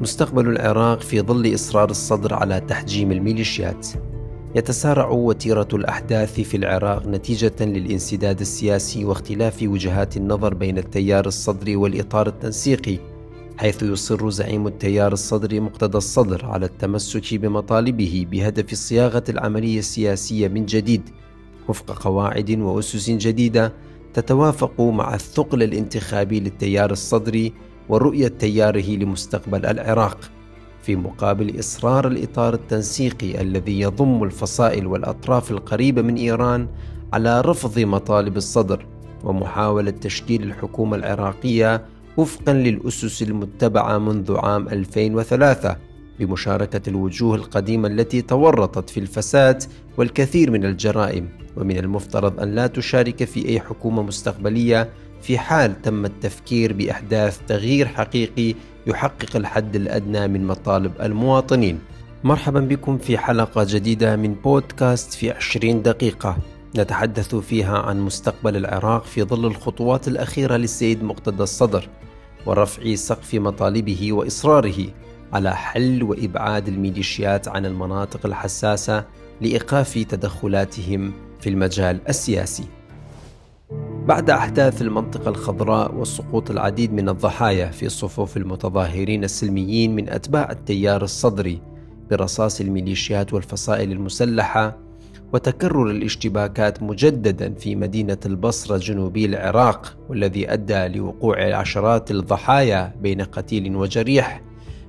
مستقبل العراق في ظل إصرار الصدر على تحجيم الميليشيات. يتسارع وتيرة الأحداث في العراق نتيجة للانسداد السياسي واختلاف وجهات النظر بين التيار الصدري والإطار التنسيقي حيث يصر زعيم التيار الصدري مقتدى الصدر على التمسك بمطالبه بهدف صياغة العملية السياسية من جديد. وفق قواعد وأسس جديدة تتوافق مع الثقل الانتخابي للتيار الصدري ورؤية تياره لمستقبل العراق في مقابل إصرار الإطار التنسيقي الذي يضم الفصائل والأطراف القريبة من إيران على رفض مطالب الصدر ومحاولة تشكيل الحكومة العراقية وفقا للأسس المتبعة منذ عام 2003 بمشاركة الوجوه القديمة التي تورطت في الفساد والكثير من الجرائم ومن المفترض أن لا تشارك في أي حكومة مستقبلية في حال تم التفكير بإحداث تغيير حقيقي يحقق الحد الأدنى من مطالب المواطنين. مرحبا بكم في حلقة جديدة من بودكاست في 20 دقيقة. نتحدث فيها عن مستقبل العراق في ظل الخطوات الأخيرة للسيد مقتدى الصدر ورفع سقف مطالبه وإصراره على حل وإبعاد الميليشيات عن المناطق الحساسة لإيقاف تدخلاتهم في المجال السياسي. بعد أحداث المنطقة الخضراء وسقوط العديد من الضحايا في صفوف المتظاهرين السلميين من أتباع التيار الصدري برصاص الميليشيات والفصائل المسلحة وتكرر الاشتباكات مجددا في مدينة البصرة جنوبي العراق والذي أدى لوقوع عشرات الضحايا بين قتيل وجريح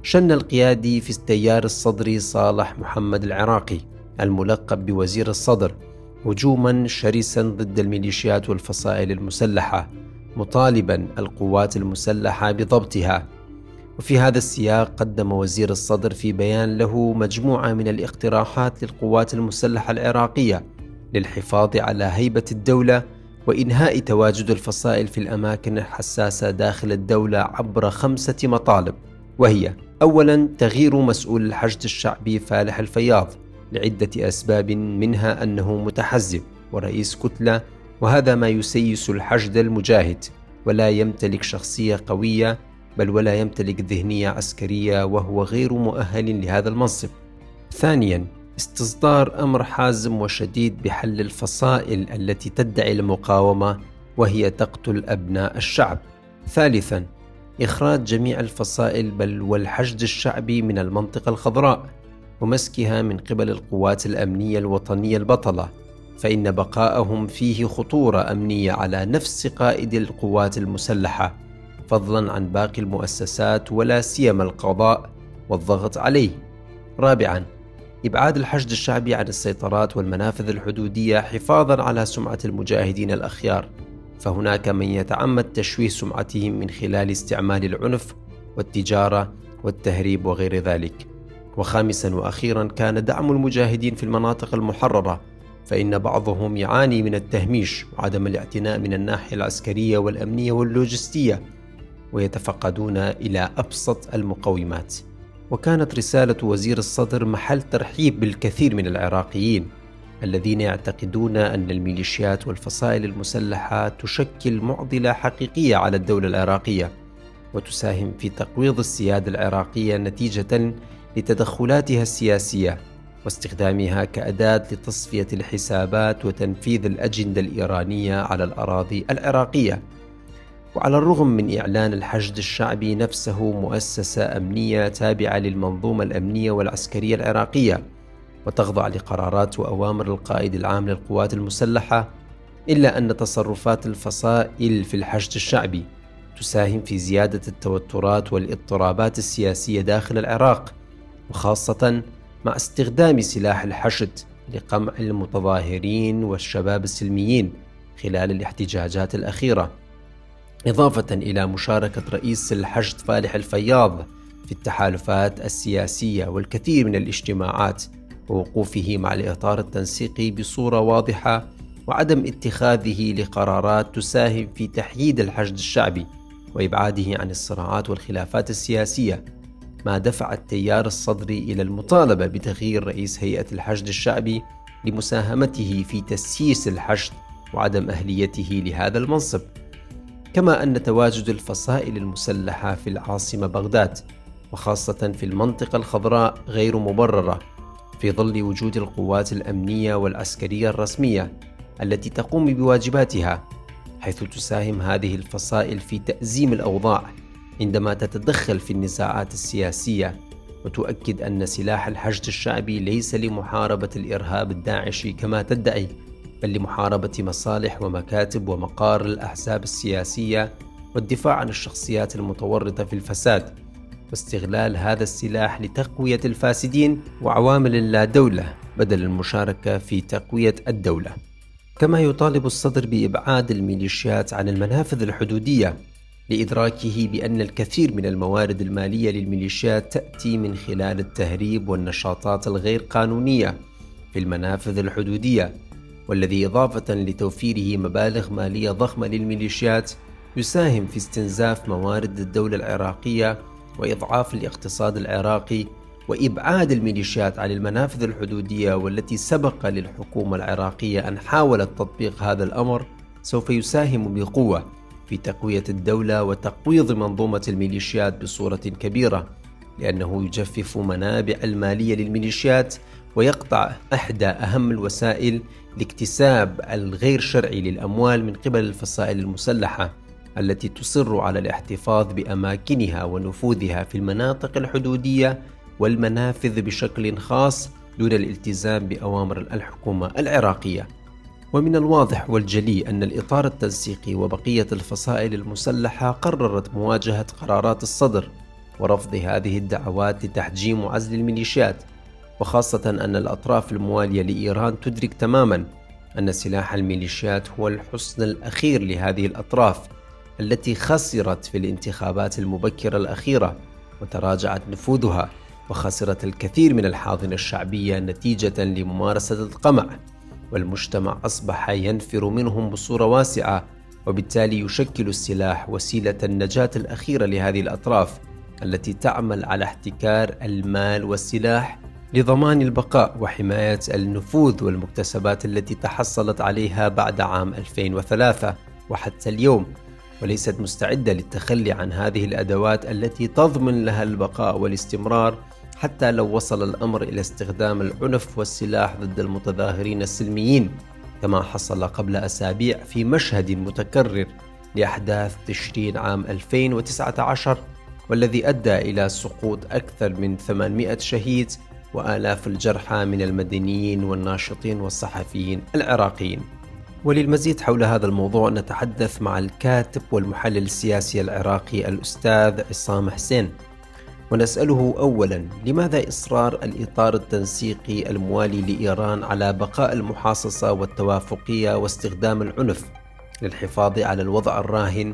شن القيادي في التيار الصدري صالح محمد العراقي الملقب بوزير الصدر. هجوما شرسا ضد الميليشيات والفصائل المسلحة مطالبا القوات المسلحة بضبطها. وفي هذا السياق قدم وزير الصدر في بيان له مجموعة من الاقتراحات للقوات المسلحة العراقية للحفاظ على هيبة الدولة وإنهاء تواجد الفصائل في الأماكن الحساسة داخل الدولة عبر خمسة مطالب. وهي اولا تغيير مسؤول الحشد الشعبي فالح الفياض. لعدة أسباب منها أنه متحزب ورئيس كتلة وهذا ما يسيس الحشد المجاهد ولا يمتلك شخصية قوية بل ولا يمتلك ذهنية عسكرية وهو غير مؤهل لهذا المنصب. ثانيا استصدار أمر حازم وشديد بحل الفصائل التي تدعي المقاومة وهي تقتل أبناء الشعب. ثالثا إخراج جميع الفصائل بل والحشد الشعبي من المنطقة الخضراء ومسكها من قبل القوات الأمنية الوطنية البطلة فإن بقاءهم فيه خطورة أمنية على نفس قائد القوات المسلحة فضلا عن باقي المؤسسات ولا سيما القضاء والضغط عليه. رابعا إبعاد الحشد الشعبي عن السيطرات والمنافذ الحدودية حفاظا على سمعة المجاهدين الأخيار فهناك من يتعمد تشويه سمعتهم من خلال استعمال العنف والتجارة والتهريب وغير ذلك. وخامسا وأخيرا كان دعم المجاهدين في المناطق المحررة فإن بعضهم يعاني من التهميش وعدم الاعتناء من الناحية العسكرية والأمنية واللوجستية ويتفقدون إلى أبسط المقومات. وكانت رسالة وزير الصدر محل ترحيب بالكثير من العراقيين الذين يعتقدون أن الميليشيات والفصائل المسلحة تشكل معضلة حقيقية على الدولة العراقية وتساهم في تقويض السيادة العراقية نتيجة لتدخلاتها السياسية واستخدامها كأداة لتصفية الحسابات وتنفيذ الأجندة الإيرانية على الأراضي العراقية. وعلى الرغم من إعلان الحشد الشعبي نفسه مؤسسة أمنية تابعة للمنظومة الأمنية والعسكرية العراقية وتخضع لقرارات وأوامر القائد العام للقوات المسلحة إلا أن تصرفات الفصائل في الحشد الشعبي تساهم في زيادة التوترات والاضطرابات السياسية داخل العراق. وخاصة مع استخدام سلاح الحشد لقمع المتظاهرين والشباب السلميين خلال الاحتجاجات الأخيرة. إضافة إلى مشاركة رئيس الحشد فالح الفياض في التحالفات السياسية والكثير من الاجتماعات ووقوفه مع الإطار التنسيقي بصورة واضحة وعدم اتخاذه لقرارات تساهم في تحييد الحشد الشعبي وإبعاده عن الصراعات والخلافات السياسية. ما دفع التيار الصدري إلى المطالبة بتغيير رئيس هيئة الحشد الشعبي لمساهمته في تسييس الحشد وعدم أهليته لهذا المنصب. كما أن تواجد الفصائل المسلحة في العاصمة بغداد وخاصة في المنطقة الخضراء غير مبررة في ظل وجود القوات الأمنية والعسكرية الرسمية التي تقوم بواجباتها حيث تساهم هذه الفصائل في تأزيم الأوضاع عندما تتدخل في النزاعات السياسية وتؤكد أن سلاح الحشد الشعبي ليس لمحاربة الإرهاب الداعشي كما تدعي بل لمحاربة مصالح ومكاتب ومقار الأحزاب السياسية والدفاع عن الشخصيات المتورطة في الفساد واستغلال هذا السلاح لتقوية الفاسدين وعوامل اللا دولة بدل المشاركة في تقوية الدولة. كما يطالب الصدر بإبعاد الميليشيات عن المنافذ الحدودية لإدراكه بأن الكثير من الموارد المالية للميليشيات تأتي من خلال التهريب والنشاطات الغير قانونية في المنافذ الحدودية والذي إضافة لتوفيره مبالغ مالية ضخمة للميليشيات يساهم في استنزاف موارد الدولة العراقية وإضعاف الاقتصاد العراقي وإبعاد الميليشيات عن المنافذ الحدودية والتي سبق للحكومة العراقية أن حاولت تطبيق هذا الأمر سوف يساهم بقوة في تقوية الدولة وتقويض منظومة الميليشيات بصورة كبيرة لأنه يجفف منابع المالية للميليشيات ويقطع إحدى أهم الوسائل لاكتساب الغير شرعي للأموال من قبل الفصائل المسلحة التي تصر على الاحتفاظ بأماكنها ونفوذها في المناطق الحدودية والمنافذ بشكل خاص دون الالتزام بأوامر الحكومة العراقية. ومن الواضح والجلي أن الإطار التنسيقي وبقية الفصائل المسلحة قررت مواجهة قرارات الصدر ورفض هذه الدعوات لتحجيم وعزل الميليشيات وخاصة أن الأطراف الموالية لإيران تدرك تماما أن سلاح الميليشيات هو الحصن الأخير لهذه الأطراف التي خسرت في الانتخابات المبكرة الأخيرة وتراجعت نفوذها وخسرت الكثير من الحاضنة الشعبية نتيجة لممارسة القمع. والمجتمع أصبح ينفر منهم بصورة واسعة وبالتالي يشكل السلاح وسيلة النجاة الأخيرة لهذه الأطراف التي تعمل على احتكار المال والسلاح لضمان البقاء وحماية النفوذ والمكتسبات التي تحصلت عليها بعد عام 2003 وحتى اليوم. وليست مستعدة للتخلي عن هذه الأدوات التي تضمن لها البقاء والاستمرار حتى لو وصل الأمر إلى استخدام العنف والسلاح ضد المتظاهرين السلميين كما حصل قبل أسابيع في مشهد متكرر لأحداث تشرين عام 2019 والذي أدى إلى سقوط أكثر من 800 شهيد وآلاف الجرحى من المدنيين والناشطين والصحفيين العراقيين. وللمزيد حول هذا الموضوع نتحدث مع الكاتب والمحلل السياسي العراقي الأستاذ عصام حسين. ونسأله أولا لماذا إصرار الإطار التنسيقي الموالي لإيران على بقاء المحاصصة والتوافقية واستخدام العنف للحفاظ على الوضع الراهن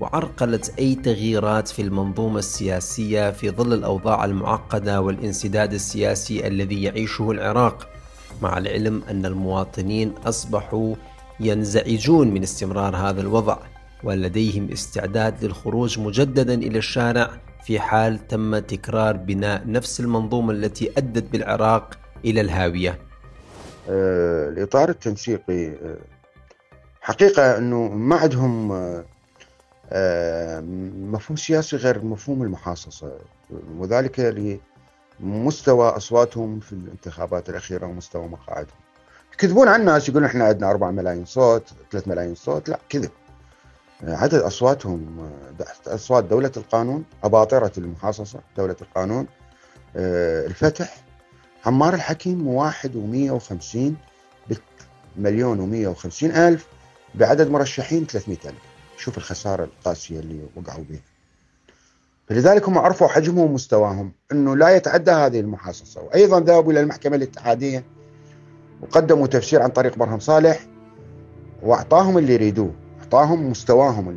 وعرقلة أي تغييرات في المنظومة السياسية في ظل الأوضاع المعقدة والانسداد السياسي الذي يعيشه العراق؟ مع العلم أن المواطنين أصبحوا ينزعجون من استمرار هذا الوضع ولديهم استعداد للخروج مجددا إلى الشارع في حال تم تكرار بناء نفس المنظومة التي أدت بالعراق إلى الهاوية. آه، الاطار التنسيقي آه، حقيقة أنه ما عندهم آه، مفهوم سياسي غير مفهوم المحاصصة وذلك لمستوى أصواتهم في الانتخابات الأخيرة ومستوى مقاعدهم. يكذبون على الناس يقولون إحنا عندنا 4 ملايين صوت 3 ملايين صوت لا كذب عدد أصواتهم أصوات دولة القانون أباطرة المحاصصة دولة القانون آه، الفتح عمار الحكيم واحد ومية وخمسين مليون ومية وخمسين ألف بعدد مرشحين 300 ألف. شوف الخسارة القاسية اللي وقعوا بها فلذلك هم عرفوا حجمهم ومستواهم أنه لا يتعدى هذه المحاصصة. وأيضا ذهبوا إلى المحكمة الاتحادية وقدموا تفسير عن طريق برهم صالح وأعطاهم اللي يريدوه. أعطاهم مستواهم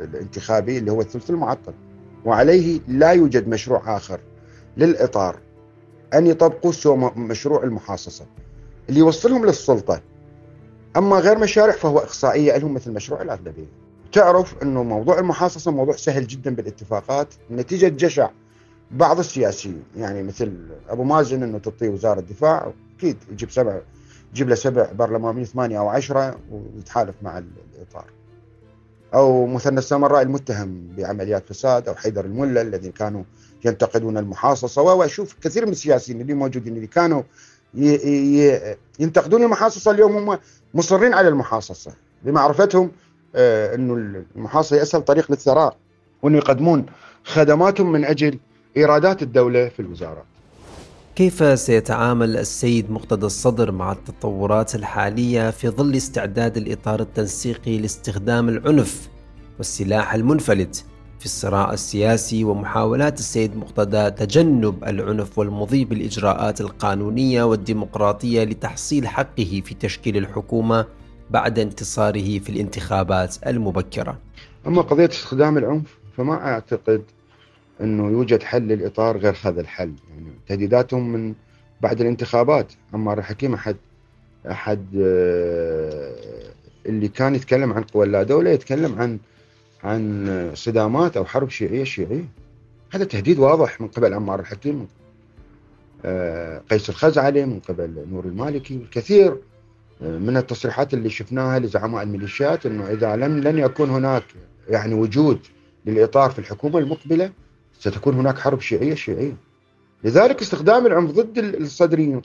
الانتخابي اللي هو الثلث المعطل. وعليه لا يوجد مشروع آخر للإطار أن يطبقوا سوى مشروع المحاصصة. اللي يوصلهم للسلطة. أما غير مشاريع فهو إقصائية لهم مثل مشروع الأغلبية. تعرف إنه موضوع المحاصصة موضوع سهل جدا بالاتفاقات نتيجة جشع بعض السياسيين. يعني مثل أبو مازن إنه تعطيه وزارة الدفاع أكيد يجيب سبع يجيب له سبع برلمانيين ثمانية أو عشرة ويتحالف مع الإطار. أو مثنى السامراء المتهم بعمليات فساد أو حيدر الملا الذين كانوا ينتقدون المحاصصة وأشوف كثير من السياسيين اللي موجودين اللي كانوا ينتقدون المحاصصة. اليوم هم مصرين على المحاصصة. بمعرفتهم آه، أنه المحاصصة أسهل طريق للثراء وأنه يقدمون خدماتهم من أجل إيرادات الدولة في الوزارات. كيف سيتعامل السيد مقتدى الصدر مع التطورات الحالية في ظل استعداد الإطار التنسيقي لاستخدام العنف والسلاح المنفلت في الصراع السياسي ومحاولات السيد مقتدى تجنب العنف والمضي بالإجراءات القانونية والديمقراطية لتحصيل حقه في تشكيل الحكومة بعد انتصاره في الانتخابات المبكرة؟ أما قضية استخدام العنف فما أعتقد أنه يوجد حل للإطار غير هذا الحل. يعني تهديداتهم من بعد الانتخابات. عمار الحكيم أحد أحد آه، اللي كان يتكلم عن قوى لا دولة يتكلم عن عن صدامات أو حرب شيعية شيعية. هذا تهديد واضح من قبل عمار الحكيم آه، قيس الخزعلي من قبل نور المالكي والكثير آه، من التصريحات اللي شفناها لزعماء الميليشيات إنه إذا لم لن يكون هناك يعني وجود للإطار في الحكومة المقبلة ستكون هناك حرب شيعية شيعية. لذلك استخدام العنف ضد الصدريين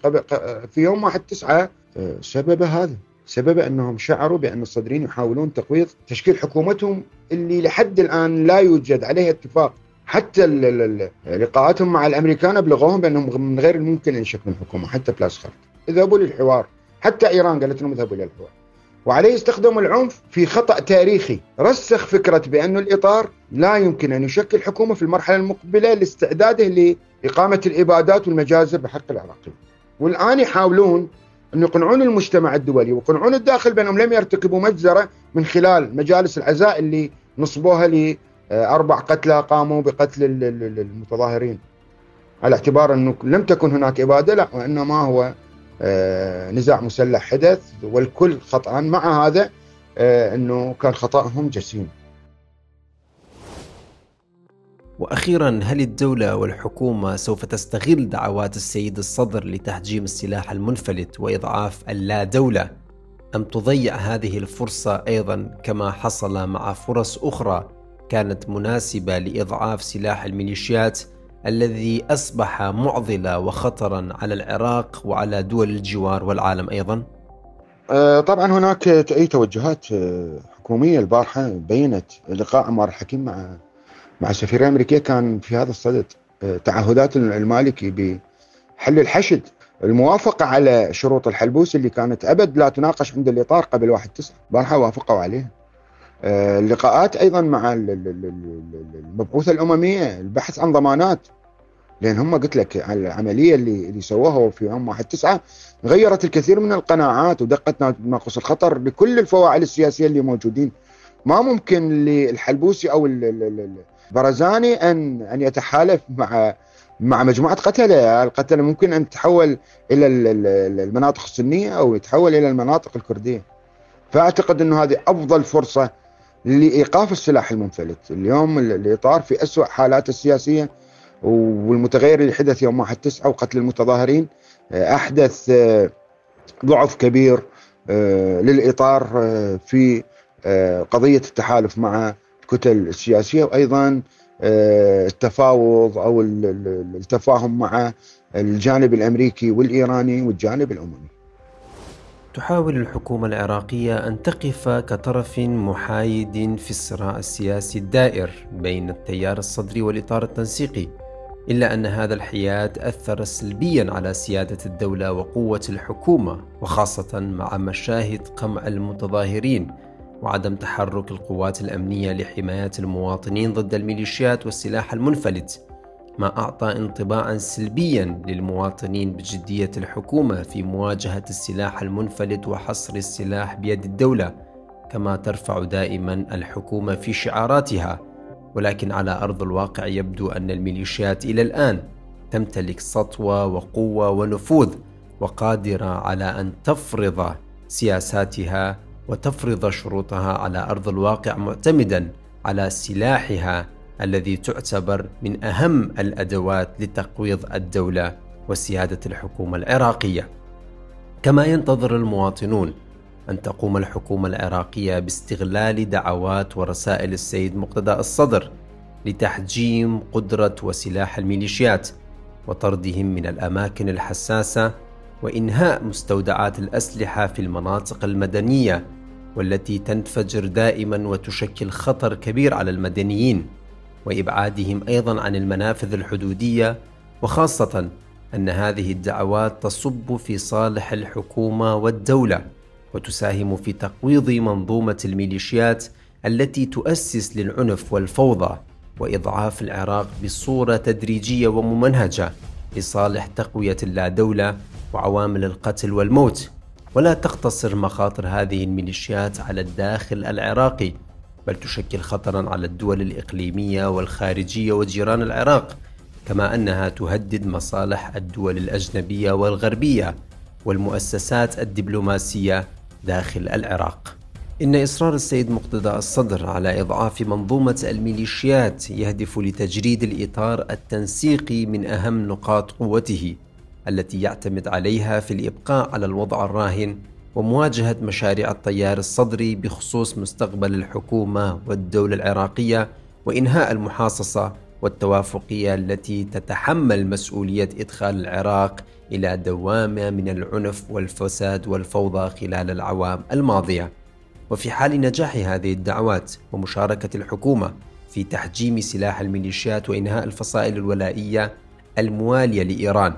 في يوم 1 9 آه، سبب هذا. سبب أنهم شعروا بأن الصدريين يحاولون تقويض تشكيل حكومتهم اللي لحد الآن لا يوجد عليها اتفاق. حتى لقاءاتهم مع الأمريكان أبلغوهم بأنهم من غير الممكن أن يشكلون حكومة حتى بلاسخرت. اذهبوا للحوار. حتى إيران قالت لهم اذهبوا للحوار وعليه استخدموا العنف في خطأ تاريخي. رسخ فكرة بأن الإطار لا يمكن أن يشكل حكومة في المرحلة المقبلة لاستعداده لإقامة الابادات والمجازر بحق العراقيين. والآن يحاولون أن يقنعون المجتمع الدولي ويقنعون الداخل بأنهم لم يرتكبوا مجزرة من خلال مجالس العزاء اللي نصبوها لأربع قتلى قاموا بقتل المتظاهرين. على اعتبار أنه لم تكن هناك إبادة لا وإنما هو نزاع مسلح حدث والكل خطأ. مع هذا آه، أنه كان خطأهم جسيم. وأخيرا هل الدولة والحكومة سوف تستغل دعوات السيد الصدر لتحجيم السلاح المنفلت وإضعاف اللا دوله أم تضيع هذه الفرصة أيضا كما حصل مع فرص أخرى كانت مناسبة لإضعاف سلاح الميليشيات الذي أصبح معضله وخطرا على العراق وعلى دول الجوار والعالم أيضا؟ آه، طبعا هناك أي توجهات آه، حكومية البارحة بينت لقاء عمار الحكيم مع مع السفيرة الأمريكية كان في هذا الصدد. آه، تعهدات المالكي بحل الحشد الموافقة على شروط الحلبوس اللي كانت أبد لا تناقش عند الإطار قبل واحد تسعة. بارحة وافقوا عليها. اللقاءات أيضا مع المبعوثة الأممية البحث عن ضمانات. لأن هم قلت لك العملية اللي اللي سووها في يوم واحد تسعة غيرت الكثير من القناعات ودقت ناقص الخطر لكل الفواعل السياسية اللي موجودين. ما ممكن للحلبوسي أو برزاني ان أن يتحالف مع مع مجموعة قتلة، القتلة ممكن أن تتحول إلى المناطق السنية أو يتحول إلى المناطق الكردية. فأعتقد إنه هذه أفضل فرصة لإيقاف السلاح المنفلت، اليوم الاطار في اسوء حالاته السياسية والمتغير اللي حدث يوم 1 9 وقتل المتظاهرين أحدث ضعف كبير للإطار في قضية التحالف مع الكتل السياسية وأيضا آه، التفاوض أو التفاهم مع الجانب الأمريكي والإيراني والجانب الأممي. تحاول الحكومة العراقية أن تقف كطرف محايد في الصراع السياسي الدائر بين التيار الصدري والإطار التنسيقي. إلا أن هذا الحياد أثر سلبيا على سيادة الدولة وقوة الحكومة وخاصة مع مشاهد قمع المتظاهرين وعدم تحرك القوات الأمنية لحماية المواطنين ضد الميليشيات والسلاح المنفلت ما أعطى انطباعا سلبيا للمواطنين بجدية الحكومة في مواجهة السلاح المنفلت وحصر السلاح بيد الدولة كما ترفع دائما الحكومة في شعاراتها. ولكن على أرض الواقع يبدو أن الميليشيات إلى الآن تمتلك سطوة وقوة ونفوذ وقادرة على أن تفرض سياساتها وتفرض شروطها على أرض الواقع معتمدا على سلاحها الذي تعتبر من أهم الأدوات لتقويض الدولة وسيادة الحكومة العراقية. كما ينتظر المواطنون أن تقوم الحكومة العراقية باستغلال دعوات ورسائل السيد مقتدى الصدر لتحجيم قدرة وسلاح الميليشيات وطردهم من الأماكن الحساسة وإنهاء مستودعات الأسلحة في المناطق المدنية والتي تنفجر دائما وتشكل خطر كبير على المدنيين وإبعادهم أيضا عن المنافذ الحدودية وخاصة أن هذه الدعوات تصب في صالح الحكومة والدولة وتساهم في تقويض منظومة الميليشيات التي تؤسس للعنف والفوضى وإضعاف العراق بصورة تدريجية وممنهجة لصالح تقوية اللادولة وعوامل القتل والموت. ولا تقتصر مخاطر هذه الميليشيات على الداخل العراقي بل تشكل خطرا على الدول الإقليمية والخارجية وجيران العراق كما أنها تهدد مصالح الدول الأجنبية والغربية والمؤسسات الدبلوماسية داخل العراق. إن إصرار السيد مقتدى الصدر على إضعاف منظومة الميليشيات يهدف لتجريد الإطار التنسيقي من أهم نقاط قوته التي يعتمد عليها في الإبقاء على الوضع الراهن ومواجهة مشاريع التيار الصدري بخصوص مستقبل الحكومة والدولة العراقية وإنهاء المحاصصة والتوافقية التي تتحمل مسؤولية إدخال العراق إلى دوامة من العنف والفساد والفوضى خلال العوام الماضية. وفي حال نجاح هذه الدعوات ومشاركة الحكومة في تحجيم سلاح الميليشيات وإنهاء الفصائل الولائية الموالية لإيران،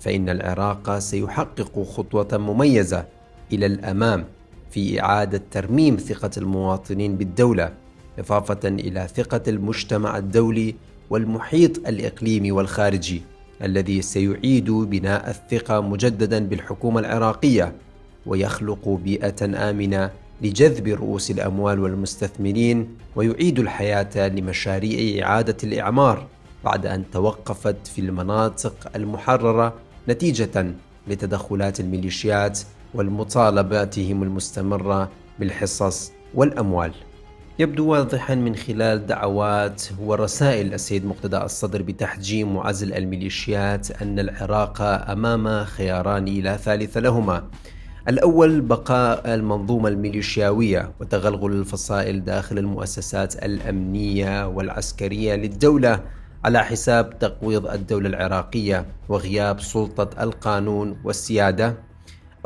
فإن العراق سيحقق خطوة مميزة إلى الأمام في إعادة ترميم ثقة المواطنين بالدولة، إضافة إلى ثقة المجتمع الدولي والمحيط الإقليمي والخارجي الذي سيعيد بناء الثقة مجددا بالحكومة العراقية ويخلق بيئة آمنة لجذب رؤوس الأموال والمستثمرين ويعيد الحياة لمشاريع إعادة الإعمار بعد أن توقفت في المناطق المحررة نتيجة لتدخلات الميليشيات والمطالباتهم المستمرة بالحصص والأموال. يبدو واضحا من خلال دعوات ورسائل السيد مقتدى الصدر بتحجيم وعزل الميليشيات أن العراق أمام خياران لا ثالث لهما. الأول بقاء المنظومة الميليشياوية وتغلغل الفصائل داخل المؤسسات الأمنية والعسكرية للدولة على حساب تقويض الدولة العراقية وغياب سلطة القانون والسيادة.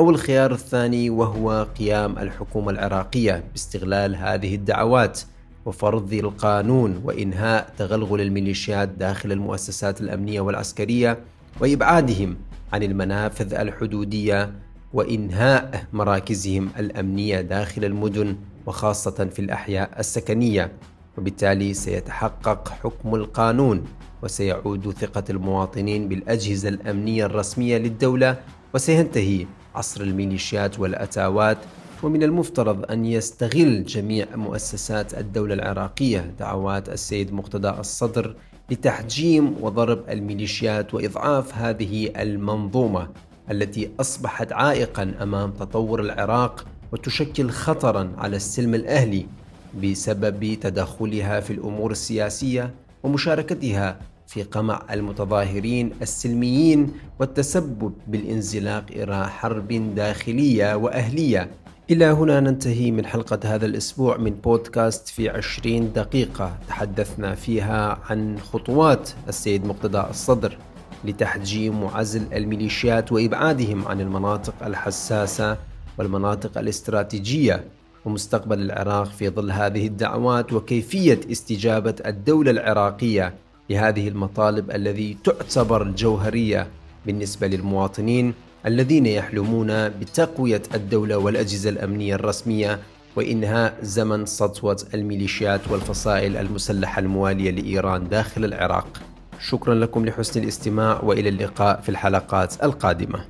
أو الخيار الثاني وهو قيام الحكومة العراقية باستغلال هذه الدعوات وفرض القانون وإنهاء تغلغل الميليشيات داخل المؤسسات الأمنية والعسكرية وإبعادهم عن المنافذ الحدودية وإنهاء مراكزهم الأمنية داخل المدن وخاصة في الأحياء السكنية. وبالتالي سيتحقق حكم القانون وسيعود ثقة المواطنين بالأجهزة الأمنية الرسمية للدولة وسينتهي عصر الميليشيات والأتاوات ومن المفترض أن يستغل جميع مؤسسات الدولة العراقية دعوات السيد مقتدى الصدر لتحجيم وضرب الميليشيات وإضعاف هذه المنظومة التي أصبحت عائقا أمام تطور العراق وتشكل خطرا على السلم الأهلي بسبب تدخلها في الأمور السياسية ومشاركتها في قمع المتظاهرين السلميين والتسبب بالانزلاق إلى حرب داخلية وأهلية. إلى هنا ننتهي من حلقة هذا الأسبوع من بودكاست في عشرين دقيقة تحدثنا فيها عن خطوات السيد مقتدى الصدر لتحجيم وعزل الميليشيات وإبعادهم عن المناطق الحساسة والمناطق الاستراتيجية ومستقبل العراق في ظل هذه الدعوات وكيفية استجابة الدولة العراقية لهذه المطالب الذي تعتبر جوهريه بالنسبة للمواطنين الذين يحلمون بتقوية الدولة والأجهزة الأمنية الرسمية وانهاء زمن سطوة الميليشيات والفصائل المسلحة الموالية لإيران داخل العراق. شكرا لكم لحسن الاستماع وإلى اللقاء في الحلقات القادمة.